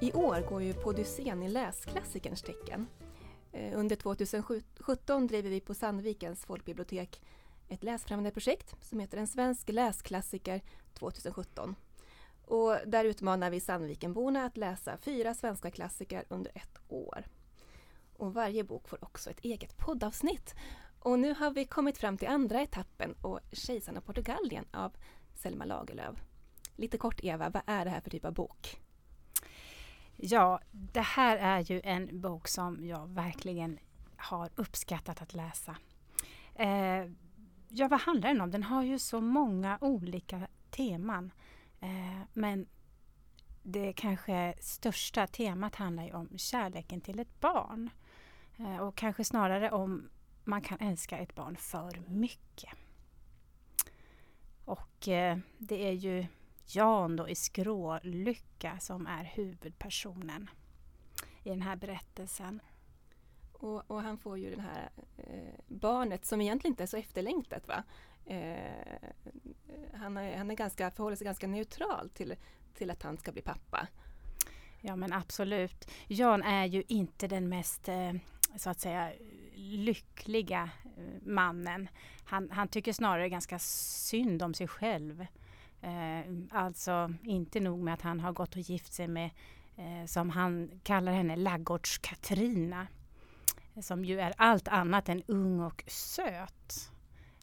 I år går ju Podyssén i läsklassikerns tecken. Eh, under 2017 driver vi på Sandvikens folkbibliotek ett läsfrämjande projekt som heter En svensk läsklassiker 2017. Och där utmanar vi Sandvikenborna att läsa fyra svenska klassiker under ett år. Och varje bok får också ett eget poddavsnitt. Och nu har vi kommit fram till andra etappen och Kejsarna av Portugalien av Selma Lagerlöf. Lite kort Eva, vad är det här för typ av bok? Ja, det här är ju en bok som jag verkligen har uppskattat att läsa. Eh, ja, vad handlar den om? Den har ju så många olika teman. Eh, men det kanske största temat handlar ju om kärleken till ett barn. Eh, och kanske snarare om man kan älska ett barn för mycket. Och eh, det är ju Jan då i Skrålycka som är huvudpersonen i den här berättelsen. Och, och han får ju det här eh, barnet som egentligen inte är så efterlängtat. Va? Eh, han, är, han är ganska, förhåller sig ganska neutral till, till att han ska bli pappa. Ja men absolut. Jan är ju inte den mest eh, så att säga lyckliga eh, mannen. Han, han tycker snarare ganska synd om sig själv. Eh, alltså inte nog med att han har gått och gift sig med, eh, som han kallar henne, Laggårds-Katrina. Som ju är allt annat än ung och söt.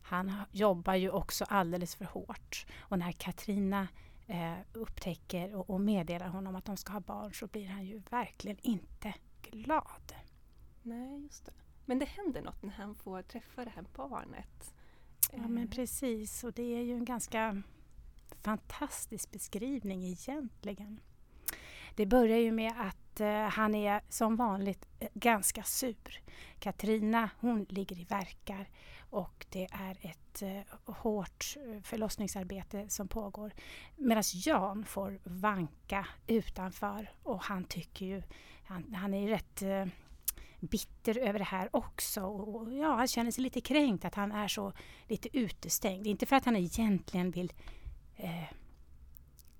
Han jobbar ju också alldeles för hårt. Och när Katrina eh, upptäcker och, och meddelar honom att de ska ha barn så blir han ju verkligen inte glad. Nej, just det. Men det händer något när han får träffa det här barnet. Ja men precis och det är ju en ganska fantastisk beskrivning egentligen. Det börjar ju med att eh, han är som vanligt eh, ganska sur. Katrina hon ligger i verkar och det är ett eh, hårt eh, förlossningsarbete som pågår. Medan Jan får vanka utanför och han tycker ju, han, han är rätt eh, bitter över det här också. Och, ja, han känner sig lite kränkt att han är så lite utestängd. Inte för att han egentligen vill eh,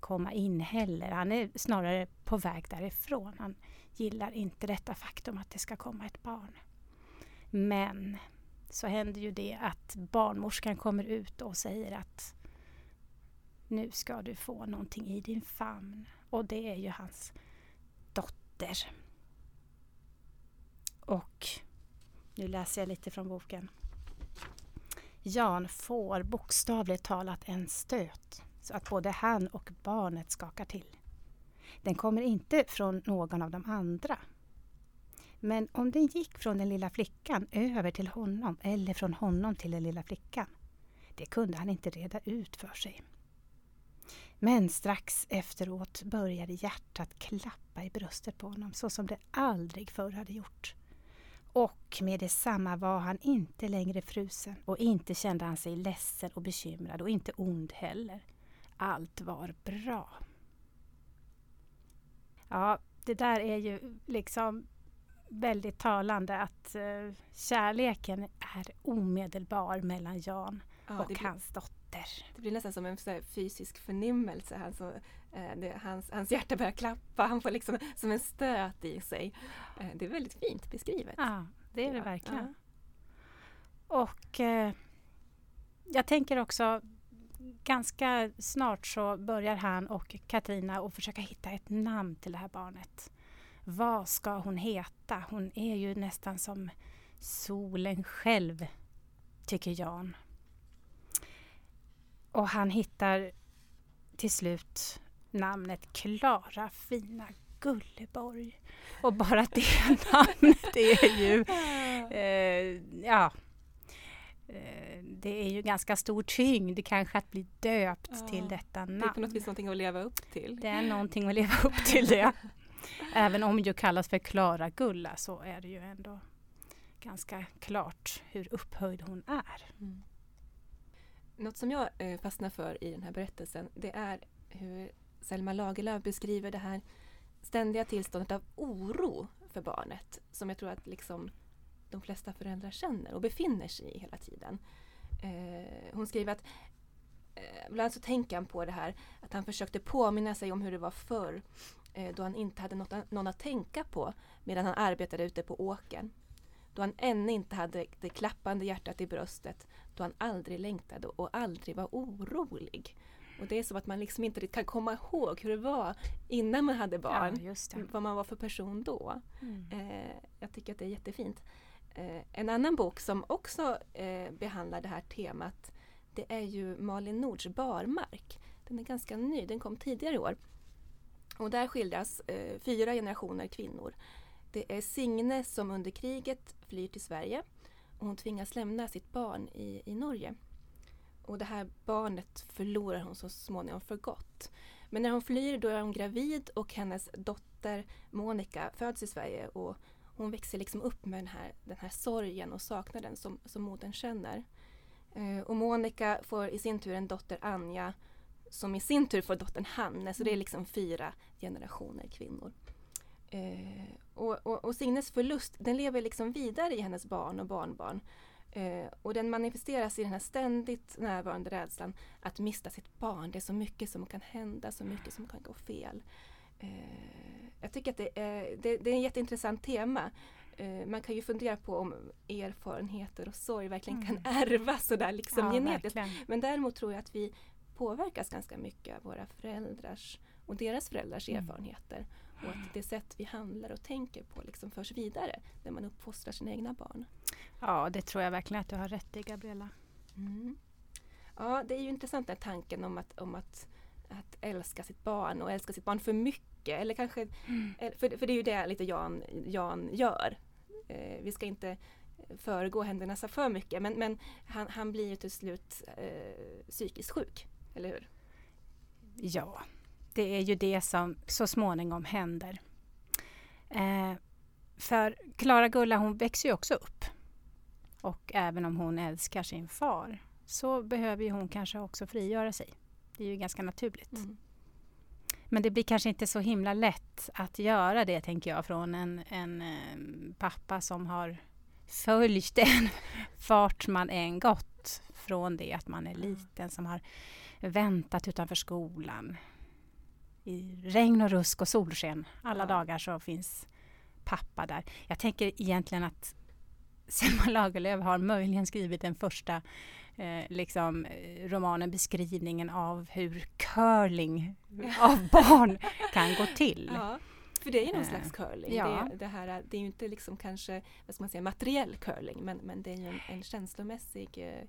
komma in heller. Han är snarare på väg därifrån. Han gillar inte detta faktum att det ska komma ett barn. Men så händer ju det att barnmorskan kommer ut och säger att nu ska du få någonting i din famn. Och det är ju hans dotter. Och nu läser jag lite från boken. Jan får bokstavligt talat en stöt så att både han och barnet skakar till. Den kommer inte från någon av de andra. Men om den gick från den lilla flickan över till honom eller från honom till den lilla flickan, det kunde han inte reda ut för sig. Men strax efteråt började hjärtat klappa i bröstet på honom så som det aldrig förr hade gjort. Och med detsamma var han inte längre frusen och inte kände han sig ledsen och bekymrad och inte ond heller. Allt var bra. Ja, det där är ju liksom väldigt talande att uh, kärleken är omedelbar mellan Jan ja, och hans dotter. Det blir nästan som en fysisk förnimmelse. Alltså, det, hans, hans hjärta börjar klappa, han får liksom som en stöt i sig. Uh, det är väldigt fint beskrivet. Ja, det är det verkligen. Och jag tänker också ganska snart så börjar han och Katrina att försöka hitta ett namn till det här barnet. Vad ska hon heta? Hon är ju nästan som solen själv, tycker Jan. Och han hittar till slut namnet Klara fina Gulleborg. Och bara det namnet är ju... Eh, ja, Eh, det är ju ganska stor tyngd kanske att bli döpt ja, till detta namn. Det är på något vis någonting att leva upp till. Det är någonting att leva upp till det. Även om det kallas för Klara Gulla så är det ju ändå ganska klart hur upphöjd hon är. Mm. Något som jag eh, fastnar för i den här berättelsen det är hur Selma Lagerlöf beskriver det här ständiga tillståndet av oro för barnet som jag tror att liksom de flesta föräldrar känner och befinner sig i hela tiden. Eh, hon skriver att eh, Ibland så tänker han på det här att han försökte påminna sig om hur det var förr. då han inte hade något, någon att tänka på medan han arbetade ute på åkern. Då han ännu inte hade det klappande hjärtat i bröstet, då han aldrig längtade och aldrig var orolig. Och det är som att man liksom inte kan komma ihåg hur det var innan man hade barn. Ja, vad man var för person då. Mm. Eh, jag tycker att det är jättefint. Eh, en annan bok som också eh, behandlar det här temat det är ju Malin Nords Barmark. Den är ganska ny, den kom tidigare i år. Och där skildras eh, fyra generationer kvinnor. Det är Signe som under kriget flyr till Sverige och hon tvingas lämna sitt barn i, i Norge. Och det här barnet förlorar hon så småningom för gott. Men när hon flyr då är hon gravid och hennes dotter Monica föds i Sverige och hon växer liksom upp med den här, den här sorgen och saknaden som, som modern känner. Eh, och Monica får i sin tur en dotter Anja som i sin tur får dottern Hanne, så det är liksom fyra generationer kvinnor. Eh, och, och, och, Signes förlust den lever liksom vidare i hennes barn och barnbarn. Eh, och den manifesteras i den här ständigt närvarande rädslan att mista sitt barn. Det är så mycket som kan hända, så mycket som kan gå fel. Eh, jag tycker att det är, det, det är ett jätteintressant tema. Eh, man kan ju fundera på om erfarenheter och sorg verkligen mm. kan ärvas sådär liksom ja, genetiskt. Verkligen. Men däremot tror jag att vi påverkas ganska mycket av våra föräldrars och deras föräldrars mm. erfarenheter. Och att det sätt vi handlar och tänker på liksom förs vidare när man uppfostrar sina egna barn. Ja, det tror jag verkligen att du har rätt i, Gabriella. Mm. Ja, det är ju intressant den tanken om att, om att, att älska sitt barn och älska sitt barn för mycket. Eller kanske, mm. för, för det är ju det lite Jan, Jan gör. Eh, vi ska inte föregå händelserna för mycket men, men han, han blir ju till slut eh, psykiskt sjuk, eller hur? Ja, det är ju det som så småningom händer. Eh, för Klara Gulla hon växer ju också upp. Och även om hon älskar sin far så behöver ju hon kanske också frigöra sig. Det är ju ganska naturligt. Mm. Men det blir kanske inte så himla lätt att göra det, tänker jag, från en, en, en pappa som har följt den fart man än gått från det att man är liten, som har väntat utanför skolan, i regn och rusk och solsken. Alla ja. dagar så finns pappa där. Jag tänker egentligen att Selma Lagerlöf har möjligen skrivit den första eh, liksom, eh, romanen, beskrivningen av hur curling av barn kan gå till. Ja, för det är ju någon eh, slags curling. Ja. Det, det, här, det är ju inte liksom kanske vad ska man säga, materiell curling men, men det är ju en, en känslomässig eh,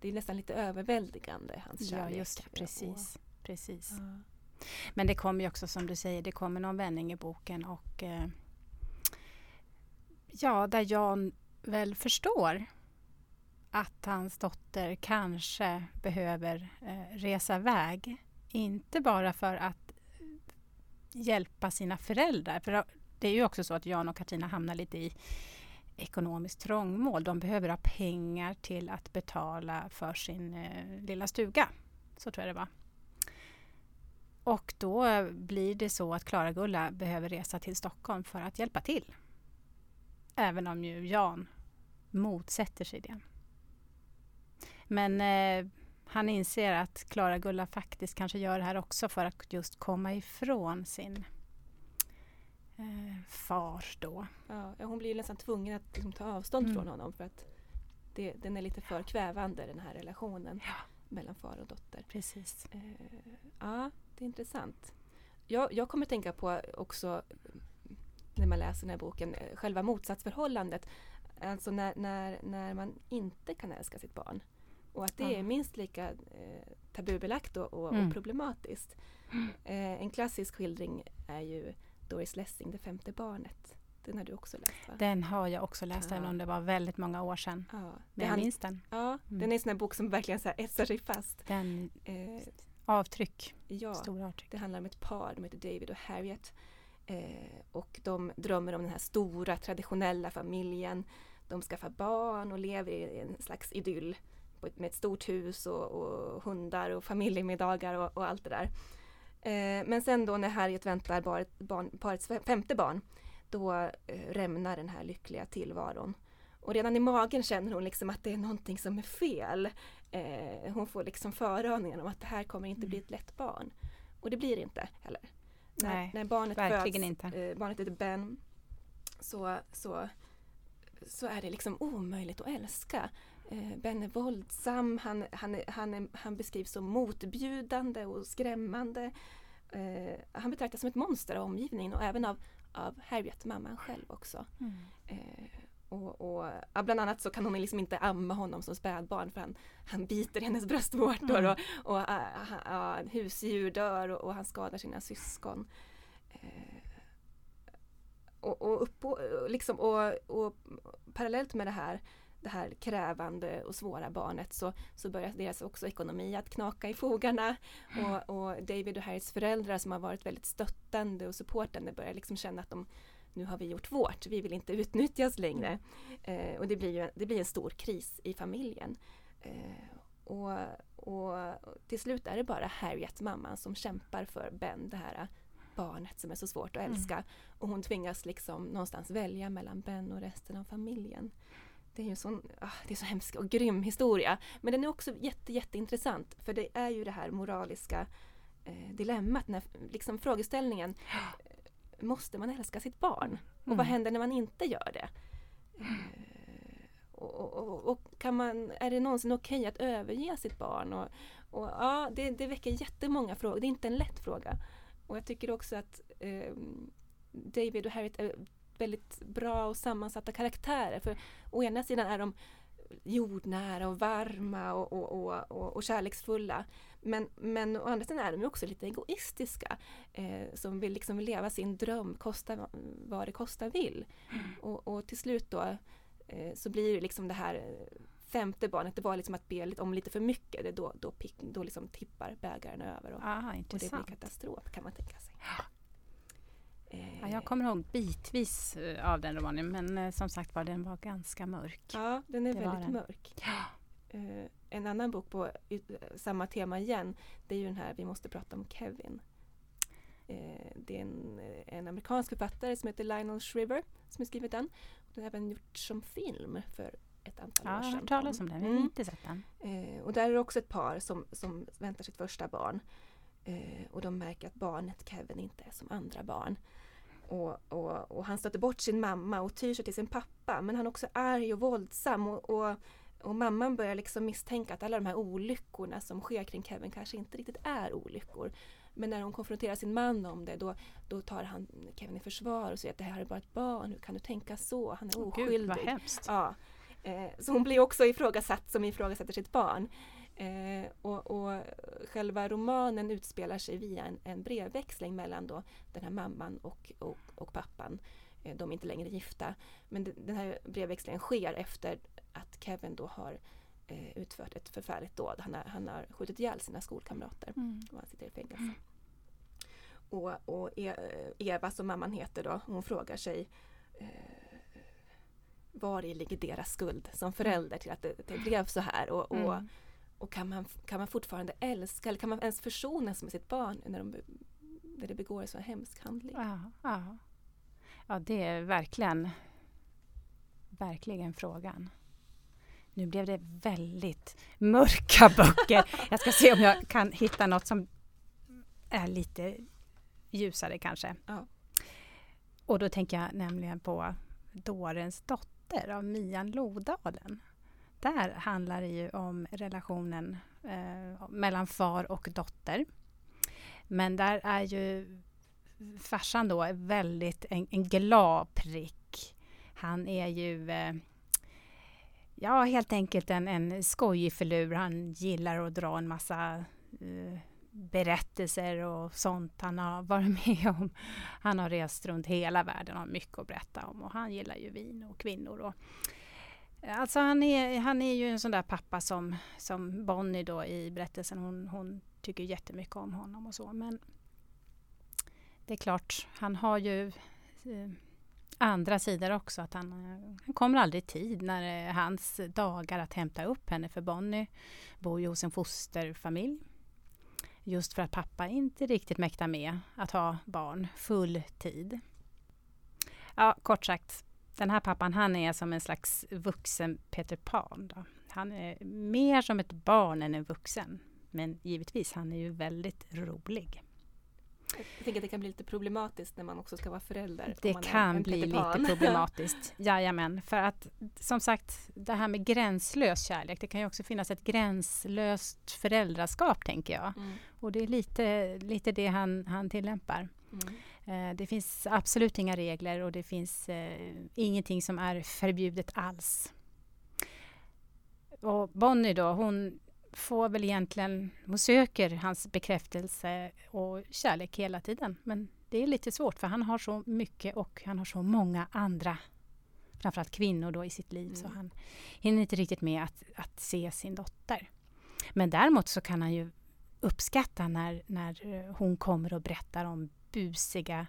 det är nästan lite överväldigande hans kärlek. Ja, just det, precis. Och, precis. Ja. Men det kommer ju också som du säger, det kommer någon vändning i boken och eh, ja, där Jan väl förstår att hans dotter kanske behöver eh, resa iväg. Inte bara för att hjälpa sina föräldrar. För det är ju också så att Jan och Katarina hamnar lite i ekonomiskt trångmål. De behöver ha pengar till att betala för sin eh, lilla stuga. Så tror jag det var. Och då blir det så att Klara-Gulla behöver resa till Stockholm för att hjälpa till. Även om ju Jan motsätter sig det. Men eh, han inser att Klara-Gulla faktiskt kanske gör det här också för att just komma ifrån sin eh, far då. Ja, hon blir nästan tvungen att liksom, ta avstånd mm. från honom för att det, den är lite för kvävande den här relationen ja. mellan far och dotter. Precis. Eh, ja, det är intressant. Jag, jag kommer tänka på också när man läser den här boken, själva motsatsförhållandet. Alltså när, när, när man inte kan älska sitt barn. Och att det ja. är minst lika eh, tabubelagt och, och, mm. problematiskt. Mm. Eh, en klassisk skildring är ju Doris Lessing, Det femte barnet. Den har du också läst va? Den har jag också läst, ja. även om det var väldigt många år sedan. Ja. Men jag minns den. Ja, mm. den är en sån här bok som verkligen så här etsar sig fast. Den, eh, avtryck. Ja, Stora avtryck. det handlar om ett par, de heter David och Harriet. Eh, och de drömmer om den här stora traditionella familjen. De skaffar barn och lever i en slags idyll med ett stort hus och, och hundar och familjemiddagar och, och allt det där. Eh, men sen då när Harriet väntar barnet, barn, parets femte barn då eh, rämnar den här lyckliga tillvaron. Och redan i magen känner hon liksom att det är någonting som är fel. Eh, hon får liksom föraningen om att det här kommer inte bli ett lätt barn. Och det blir det inte heller. när, när barnet verkligen föds, inte. Eh, barnet heter Ben, så, så, så är det liksom omöjligt att älska. Eh, ben är våldsam, han, han, är, han, är, han beskrivs som motbjudande och skrämmande. Eh, han betraktas som ett monster av omgivningen och även av, av Harriet, mamman själv också. Mm. Eh, och, och, ja, bland annat så kan hon liksom inte amma honom som spädbarn för han, han biter hennes bröstvårtor Mm. och, och uh, uh, husdjur dör och, och, han skadar sina syskon. Eh, och, och, upp, och, liksom, och, parallellt med det här det här krävande och svåra barnet så, så börjar deras också ekonomi att knaka i fogarna. Och, och David och Harrys föräldrar som har varit väldigt stöttande och supportande börjar liksom känna att de nu har vi gjort vårt, vi vill inte utnyttjas längre. Eh, och det blir, ju, det blir en stor kris i familjen. Eh, och, och till slut är det bara Harriet, mamman, som kämpar för Ben, det här barnet som är så svårt att älska. Mm. Och hon tvingas liksom någonstans välja mellan Ben och resten av familjen. Det är ju sån, ah, det är så hemsk och grym historia. Men den är också jätte, jätteintressant för det är ju det här moraliska eh, dilemmat, när, liksom frågeställningen Måste man älska sitt barn? Och Mm. vad händer när man inte gör det? Eh, och, och, och kan man, är det någonsin okej okay att överge sitt barn? Och, och, ja, det, det väcker jättemånga frågor. Det är inte en lätt fråga. Och jag tycker också att eh, David och Harriet är väldigt bra och sammansatta karaktärer. För å ena sidan är de jordnära och varma och, och, och, och, och kärleksfulla. Men, men å andra sidan är de också lite egoistiska. Eh, som vill liksom leva sin dröm, kosta vad det kosta vill. Och, och till slut då eh, så blir det liksom det här femte barnet, det var liksom att be om lite för mycket. Det då, då, pick, då liksom tippar bägaren över och, Aha, och det blir katastrof kan man tänka sig. Ja, jag kommer ihåg bitvis eh, av den romanen men eh, som sagt var den var ganska mörk. Ja, den är Det väldigt mörk. Ja. Eh, en annan bok på eh, samma tema igen, det är ju den här Vi måste prata om Kevin. Eh, det är en, en amerikansk författare som heter Lionel Shriver som har skrivit den. Den har även gjorts som film för ett antal Ja, jag år har sedan. hört talas om den, jag har Mm. inte sett den. Eh, och där är det också ett par som, som väntar sitt första barn. Eh, och de märker att barnet Kevin inte är som andra barn. Och, och, och han stöter bort sin mamma och tyr sig till sin pappa. Men han är också arg och våldsam. Och, och, och mamman börjar liksom misstänka att alla de här olyckorna som sker kring Kevin kanske inte riktigt är olyckor. Men när hon konfronterar sin man om det då, då tar han Kevin i försvar och säger att det här är bara ett barn, hur kan du tänka så? Han är oskyldig. Gud, vad hemskt. Ja. Eh, så hon blir också ifrågasatt som ifrågasätter sitt barn. Eh, och, och själva romanen utspelar sig via en, en brevväxling mellan då den här mamman och, och, och pappan. Eh, de är inte längre gifta. Men de, den här brevväxlingen sker efter att Kevin då har eh, utfört ett förfärligt dåd. Han har, han har skjutit ihjäl sina skolkamrater Mm. och han sitter i fängelse. Och, och E- Eva som mamman heter då, hon frågar sig eh, var i ligger deras skuld som förälder till att det, det blev så här? Och, och, Mm. och kan, man, kan man fortfarande älska eller kan man ens försonas med sitt barn när, de, när det begår en så hemsk handling? Ja, ja. Ja, det är verkligen, verkligen frågan. Nu blev det väldigt mörka böcker. Jag ska se om jag kan hitta något som är lite ljusare kanske. Ja. Och då tänker jag nämligen på Dårens dotter av Mian Lodalen. Där handlar det ju om relationen eh, mellan far och dotter. Men där är ju farsan då väldigt en, en glad prick. Han är ju eh, ja, helt enkelt en, en skojig förlur. Han gillar att dra en massa eh, berättelser och sånt han har varit med om. Han har rest runt hela världen och har mycket att berätta om och han gillar ju vin och kvinnor. Och, alltså han är, han är ju en sån där pappa som, som Bonnie då i berättelsen, hon, hon tycker jättemycket om honom och så. Men det är klart, han har ju eh, andra sidor också. Att han, eh, han kommer aldrig i tid när det är hans dagar att hämta upp henne. För Bonnie bor ju hos en fosterfamilj. Just för att pappa inte riktigt mäktar med att ha barn full tid. Ja, kort sagt, den här pappan han är som en slags vuxen Peter Pan. Då. Han är mer som ett barn än en vuxen. Men givetvis, han är ju väldigt rolig. Jag tänker att det kan bli lite problematiskt när man också ska vara förälder. Det kan bli lite problematiskt, jajamän. För att som sagt, det här med gränslös kärlek, det kan ju också finnas ett gränslöst föräldraskap, tänker jag. Mm. Och det är lite, lite det han, han tillämpar. Mm. Eh, det finns absolut inga regler och det finns eh, ingenting som är förbjudet alls. Och Bonnie då, hon får väl egentligen, hon söker hans bekräftelse och kärlek hela tiden. Men det är lite svårt för han har så mycket och han har så många andra, framförallt kvinnor då i sitt liv, mm. så han hinner inte riktigt med att, att se sin dotter. Men däremot så kan han ju uppskatta när, när hon kommer och berättar om busiga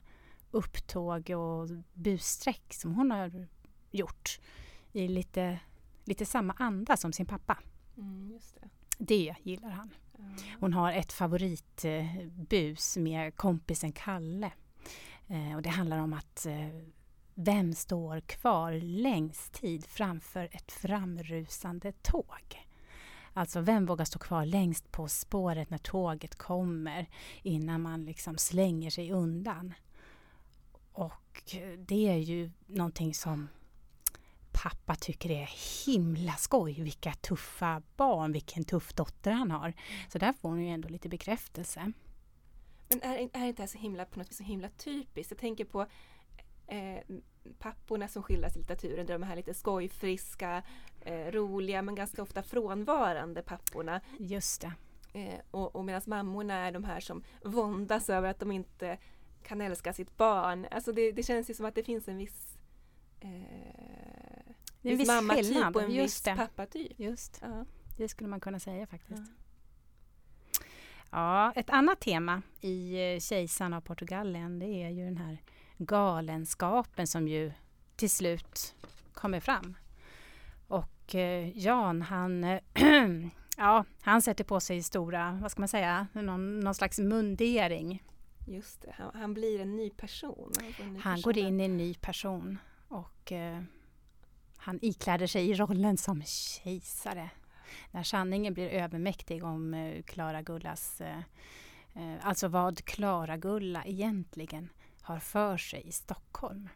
upptåg och bussträck som hon har gjort i lite, lite samma anda som sin pappa. Mm, det. Det. gillar han. Hon har ett favoritbus med kompisen Kalle. Eh, och det handlar om att eh, vem står kvar längst tid framför ett framrusande tåg? Alltså vem vågar stå kvar längst på spåret när tåget kommer innan man liksom slänger sig undan? Och det är ju någonting som pappa tycker är himla skoj. Vilka tuffa barn, vilken tuff dotter han har. Så där får hon ju ändå lite bekräftelse. Men är, är inte det här så himla, på något vis så himla typiskt? Jag tänker på eh, papporna som skildras i litteraturen, de här lite skojfriska, eh, roliga men ganska ofta frånvarande papporna. Just det. Eh, och, och medan mammorna är de här som våndas över att de inte kan älska sitt barn. Alltså det, det känns ju som att det finns en viss eh, det är en viss mammatyp och en Just viss pappatyp. Just. Ja. Det skulle man kunna säga faktiskt. Ja. ja. ett annat tema i eh, Kejsaren av Portugalien det är ju den här galenskapen som ju till slut kommer fram. Och eh, Jan han, ja, han sätter på sig stora, vad ska man säga, någon, någon slags mundering. Just det, han, han blir en ny person. En ny han person. går in i en ny person och eh, han ikläder sig i rollen som kejsare. När sanningen blir övermäktig om Klara eh, Gullas, eh, eh, alltså vad Klara Gulla egentligen har för sig i Stockholm.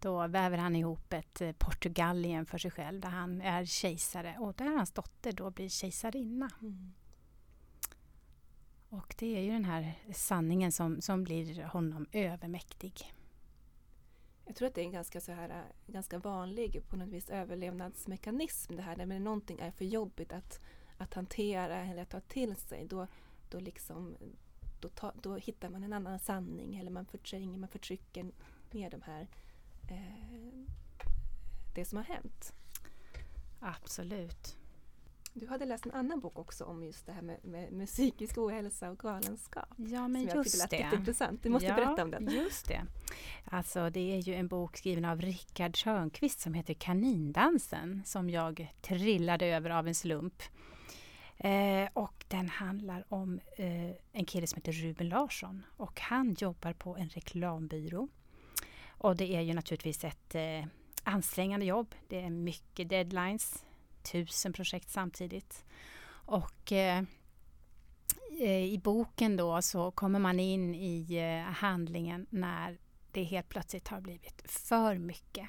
Då väver han ihop ett Portugalien för sig själv där han är kejsare och där hans dotter då blir kejsarinna. Mm. Och det är ju den här sanningen som, som blir honom övermäktig. Jag tror att det är en ganska, så här, eh, ganska vanlig på något vis överlevnadsmekanism det här när någonting är för jobbigt att, att hantera eller att ta till sig. Då, då liksom då, ta, då hittar man en annan sanning eller man förtränger, man förtrycker ner de här, eh, det som har hänt. Absolut. Du hade läst en annan bok också om just det här med, med, med psykisk ohälsa och galenskap. Ja, men som just jag det. intressant. Du måste ja, berätta om den. Just det. Alltså, det är ju en bok skriven av Rickard Törnqvist som heter Kanindansen som jag trillade över av en slump. Eh, och den handlar om eh, en kille som heter Ruben Larsson och han jobbar på en reklambyrå. Och det är ju naturligtvis ett eh, ansträngande jobb. Det är mycket deadlines, tusen projekt samtidigt. Och eh, eh, i boken då så kommer man in i eh, handlingen när det helt plötsligt har blivit för mycket.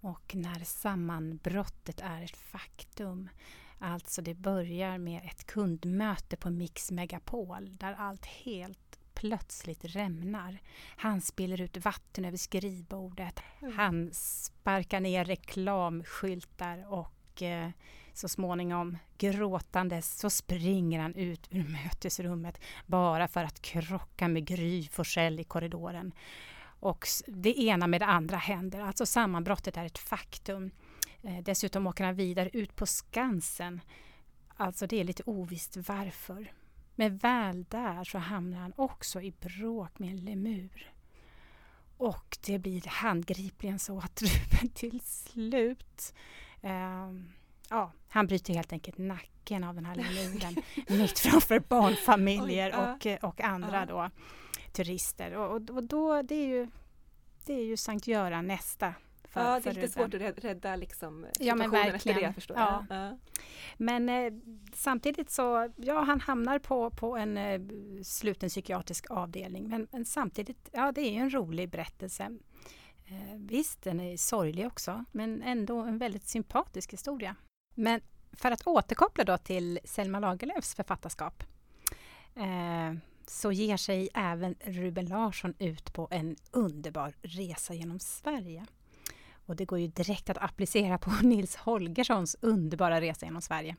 Och när sammanbrottet är ett faktum. Alltså det börjar med ett kundmöte på Mix Megapol där allt helt plötsligt rämnar. Han spiller ut vatten över skrivbordet. Mm. Han sparkar ner reklamskyltar och eh, så småningom gråtandes så springer han ut ur mötesrummet bara för att krocka med Gry Forsell i korridoren. Och det ena med det andra händer, alltså sammanbrottet är ett faktum. Eh, dessutom åker han vidare ut på Skansen. Alltså det är lite ovisst varför. Men väl där så hamnar han också i bråk med en lemur. Och det blir handgripligen så att Ruben till slut eh, ja, han bryter helt enkelt nacken av den här lemuren mitt framför barnfamiljer Oj, och, och andra ja. då turister. Och, och, då, det är ju, det är ju Sankt Göran nästa för, ja, det är lite svårt att rädda liksom, ja, men verkligen. det. Förstår ja. ja. Men eh, samtidigt så, ja han hamnar på, på en eh, sluten psykiatrisk avdelning. Men, men, samtidigt, ja det är ju en rolig berättelse. Eh, visst, den är sorglig också, men ändå en väldigt sympatisk historia. Men för att återkoppla då till Selma Lagerlöfs författarskap eh, så ger sig även Ruben Larsson ut på en underbar resa genom Sverige. Och det går ju direkt att applicera på Nils Holgerssons underbara resa genom Sverige.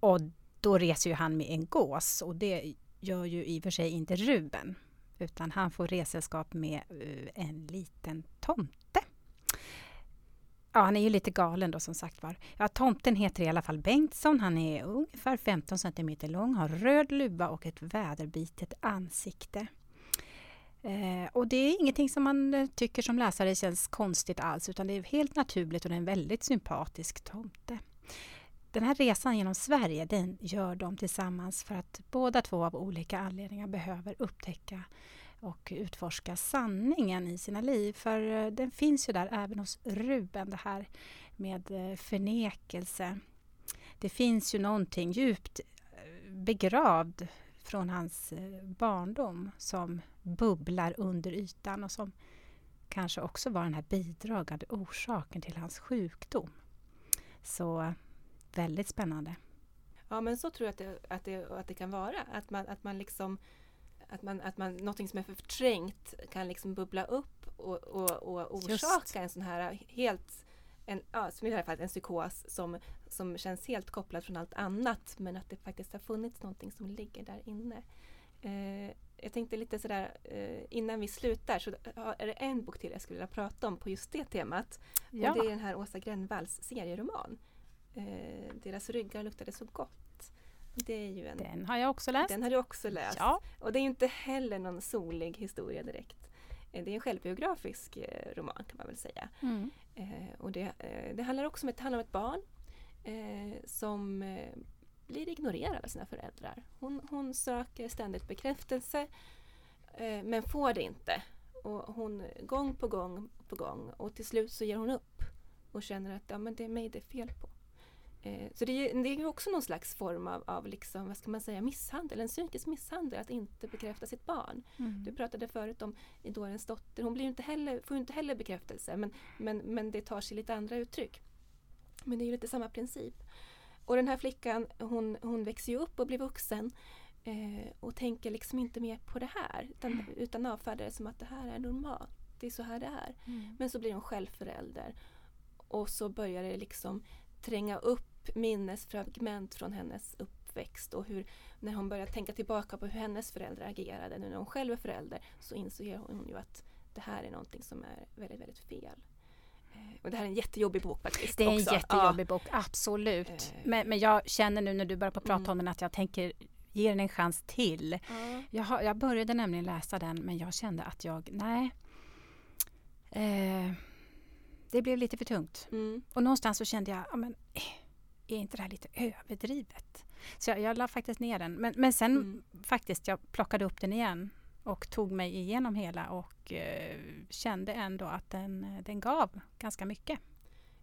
Och då reser ju han med en gås och det gör ju i och för sig inte Ruben utan han får resällskap med eh, en liten tomte. Ja, han är ju lite galen då som sagt var. Ja, tomten heter i alla fall Bengtsson. Han är ungefär 15 cm lång, har röd luva och ett väderbitet ansikte. Eh, och det är ingenting som man eh, tycker som läsare känns konstigt alls utan det är helt naturligt och det är en väldigt sympatisk tomte. Den här resan genom Sverige den gör de tillsammans för att båda två av olika anledningar behöver upptäcka och utforska sanningen i sina liv. För eh, den finns ju där även hos Ruben, det här med eh, förnekelse. Det finns ju någonting djupt eh, begravd från hans barndom som bubblar under ytan och som kanske också var den här bidragande orsaken till hans sjukdom. Så väldigt spännande. Ja men så tror jag att det, att det, att det kan vara. Att man, att man liksom att man, att man, någonting som är förträngt kan liksom bubbla upp och, och, och orsaka Just. en sån här helt en, ja, som i alla fall en psykos som, som känns helt kopplad från allt annat men att det faktiskt har funnits någonting som ligger där inne. Eh, jag tänkte lite sådär eh, innan vi slutar så är det en bok till jag skulle vilja prata om på just det temat. Ja. Och det är den här Åsa Grönvalls serieroman. Eh, Deras ryggar luktade så gott. Det är ju en, den har jag också läst. Den har du också läst. Ja. Och det är inte heller någon solig historia direkt. Eh, det är en självbiografisk eh, roman kan man väl säga. Mm. Eh, och det, eh, det, handlar också om ett, handlar om ett barn eh, som eh, blir ignorerad av sina föräldrar. Hon, hon söker ständigt bekräftelse men får det inte. Och hon gång på gång på gång och till slut så ger hon upp och känner att ja, men det är mig det är fel på. Eh, så det är, det är också någon slags form av, av liksom, vad ska man säga, misshandel, en psykisk misshandel att inte bekräfta sitt barn. Mm. Du pratade förut om Idorens dotter, hon blir inte heller, får inte heller bekräftelse men, men, men det tar sig lite andra uttryck. Men det är ju lite samma princip. Och den här flickan hon, hon växer ju upp och blir vuxen eh, och tänker liksom inte mer på det här utan, mm. utan avfärdar det som att det här är normalt, det är så här det är. Mm. Men så blir hon själv förälder och så börjar det liksom tränga upp minnesfragment från hennes uppväxt och hur när hon börjar tänka tillbaka på hur hennes föräldrar agerade nu när hon själv är förälder så inser hon ju att det här är någonting som är väldigt, väldigt fel. Eh, och det här är en jättejobbig bok faktiskt. Det är en också. jättejobbig ja. bok, absolut. Eh. Men, men jag känner nu när du börjar på prata mm. om den att jag tänker ge den en chans till. Mm. Jag, har, jag började nämligen läsa den men jag kände att jag, nej. Eh, det blev lite för tungt. Mm. Och någonstans så kände jag, ja men eh, är inte det här lite överdrivet? Så jag, jag la faktiskt ner den. Men, men sen mm. faktiskt, jag plockade upp den igen och tog mig igenom hela och eh, kände ändå att den, den gav ganska mycket.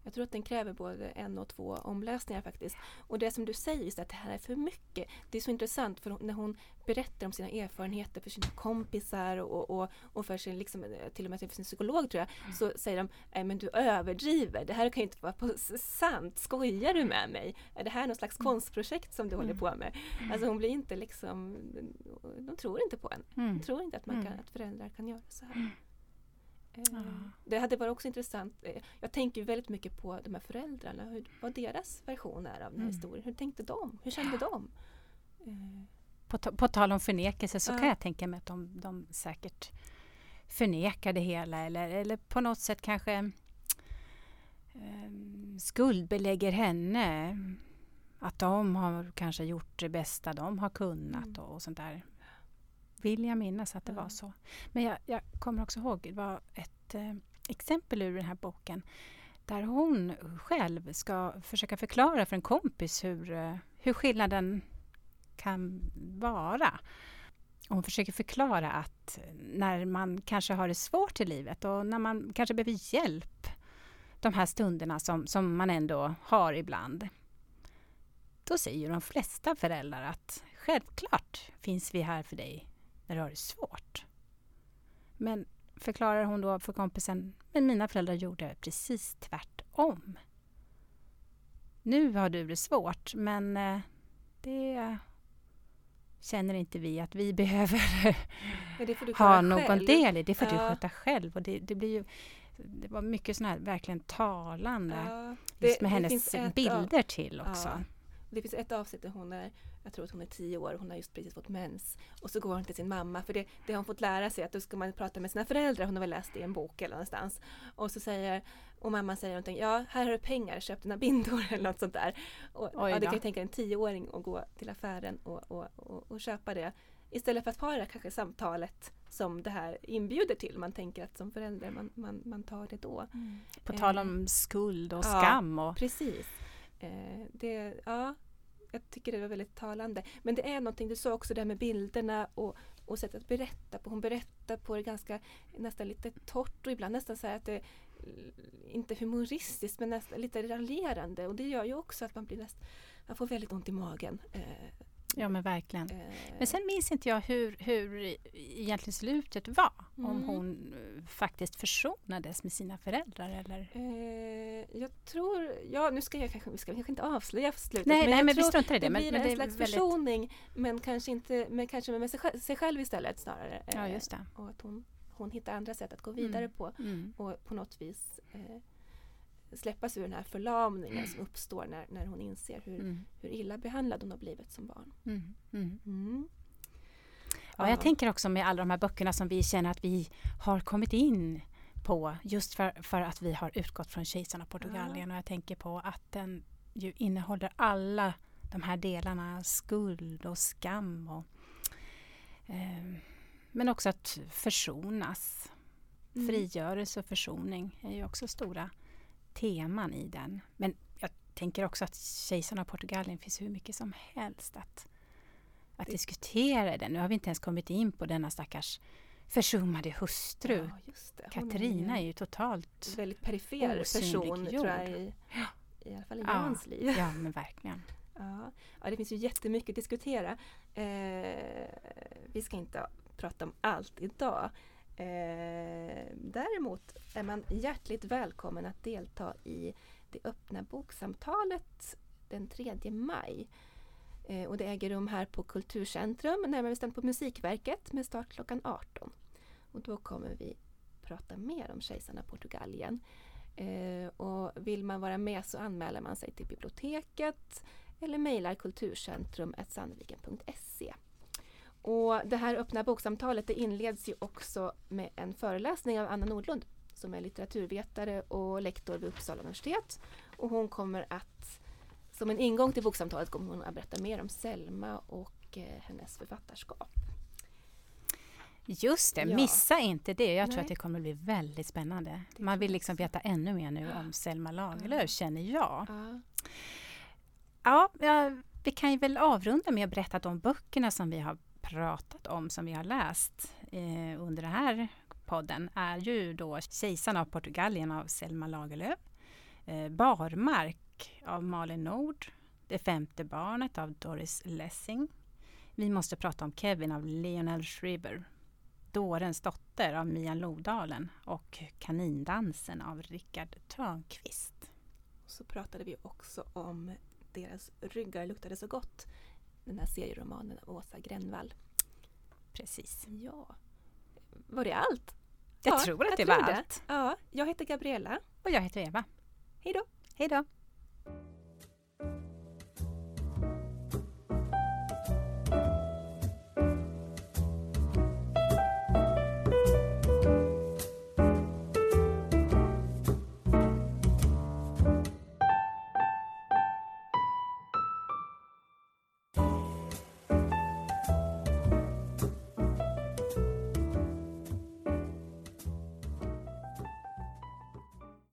Jag tror att den kräver både en och två omläsningar faktiskt. Och det som du säger, just att det här är för mycket. Det är så intressant för när hon berättar om sina erfarenheter för sina kompisar och, och, och för sin, liksom, till och med för sin psykolog tror jag, mm. så säger de Nej men du överdriver, det här kan ju inte vara sant, skojar du med mig? Är det här något slags mm. konstprojekt som du mm. håller på med? Mm. Alltså hon blir inte liksom, de tror inte på en. De tror inte att, man kan, att föräldrar kan göra så här. Mm. Det hade varit också intressant. Eh, jag tänker väldigt mycket på de här föräldrarna, hur, vad deras version är av den här mm. historien. Hur tänkte de? Hur kände ja. de? Eh. På, på tal om förnekelse så ja. kan jag tänka mig att de, de säkert förnekar det hela eller, eller på något sätt kanske eh, skuldbelägger henne. Att de har kanske gjort det bästa de har kunnat mm. och sånt där vill jag minnas att det var så. Men jag, jag kommer också ihåg, det var ett eh, exempel ur den här boken där hon själv ska försöka förklara för en kompis hur, eh, hur skillnaden kan vara. hon försöker förklara att när man kanske har det svårt i livet och när man kanske behöver hjälp de här stunderna som, som man ändå har ibland då säger de flesta föräldrar att självklart finns vi här för dig när du har det svårt. Men förklarar hon då för kompisen, men mina föräldrar gjorde precis tvärtom. Nu har du det svårt, men eh, det känner inte vi att vi behöver ha någon själv. del i. Det får ja. du sköta själv. Och det, det, blir ju, det var mycket sådana här verkligen talande, ja, det, just med hennes bilder till också. Ja. Det finns ett avsnitt där hon är, jag tror att hon är tio år, hon har just precis fått mens. Och så går hon till sin mamma, för det, det har hon fått lära sig att då ska man prata med sina föräldrar, hon har väl läst det i en bok eller någonstans. Och så säger, och mamman säger någonting, ja här har du pengar, köp dina bindor eller något sånt där. Och, ja, du kan ju tänka en tioåring och gå till affären och, och, och, och köpa det. Istället för att ha det kanske samtalet som det här inbjuder till. Man tänker att som förälder man, man, man tar det då. Mm. På tal om eh, skuld och skam. Och... precis. Eh, det, ja, jag tycker det var väldigt talande. Men det är någonting, du sa också det här med bilderna och, och sättet att berätta på. Hon berättar på det ganska nästan lite torrt och ibland nästan så att det inte humoristiskt men nästan lite raljerande och det gör ju också att man blir nästan, man får väldigt ont i magen. Eh, Ja men verkligen. Eh. Men sen minns inte jag hur, hur egentligen slutet var. Mm. Om hon eh, faktiskt försonades med sina föräldrar eller? Eh, jag tror, ja nu ska jag kanske, vi ska kanske inte avslöja slutet. Nej, men, nej, men vi struntar i det. Det blir men, en slags väldigt... försoning men kanske inte men kanske med sig själv, sig själv istället snarare. Ja just det. Och att hon, hon hittar andra sätt att gå vidare mm. på mm. och på något vis eh, släppas ur den här förlamningen som uppstår när, när hon inser hur, mm. hur illa behandlad hon har blivit som barn. Mm. Mm. mm. Ja, jag tänker också med alla de här böckerna som vi känner att vi har kommit in på just för, för att vi har utgått från Kejsaren av Portugalien och jag tänker på att den ju innehåller alla de här delarna, skuld och skam och eh, men också att försonas. Mm. Frigörelse och försoning är ju också stora teman i den. Men jag tänker också att Kejsarna av Portugalien finns hur mycket som helst att, att det... diskutera den. Nu har vi inte ens kommit in på denna stackars försummade hustru. Ja, Katarina är, ju totalt Väldigt perifer person tror jag i, i alla fall i ja. Jans liv. Ja, men verkligen. Ja. ja, det finns ju jättemycket att diskutera. Eh, vi ska inte prata om allt idag. Eh, däremot är man hjärtligt välkommen att delta i det öppna boksamtalet den 3 maj. Eh, och det äger rum här på Kulturcentrum, närmare bestämt på Musikverket med start klockan 18. Och då kommer vi prata mer om Kejsarna Portugalien. Eh, och vill man vara med så anmäler man sig till biblioteket eller mejlar kulturcentrum.sandviken.se. Och det här öppna boksamtalet det inleds ju också med en föreläsning av Anna Nordlund som är litteraturvetare och lektor vid Uppsala universitet. Och hon kommer att, som en ingång till boksamtalet, kommer hon att berätta mer om Selma och eh, hennes författarskap. Just det, ja. missa inte det. Jag Nej. tror att det kommer att bli väldigt spännande. Man vill liksom veta ännu mer nu om Selma Lagerlöf, ja. känner jag. Ja. ja, vi kan ju väl avrunda med att berätta de böckerna som vi har pratat om, som vi har läst eh, under den här podden, är ju då Kejsarna av Portugalien av Selma Lagerlöf, eh, Barmark av Malin Nord, Det femte barnet av Doris Lessing. Vi måste prata om Kevin av Lionel Schreiber, Dårens dotter av Mia Lodalen och Kanindansen av Rickard Törnqvist. Så pratade vi också om Deras ryggar luktade så gott den här serieromanen av Åsa Grännvall. Precis. Ja. Var det allt? Jag ja, tror att jag det var det. allt. Ja, jag heter Gabriella. Och jag heter Eva. Hej då. Hej då.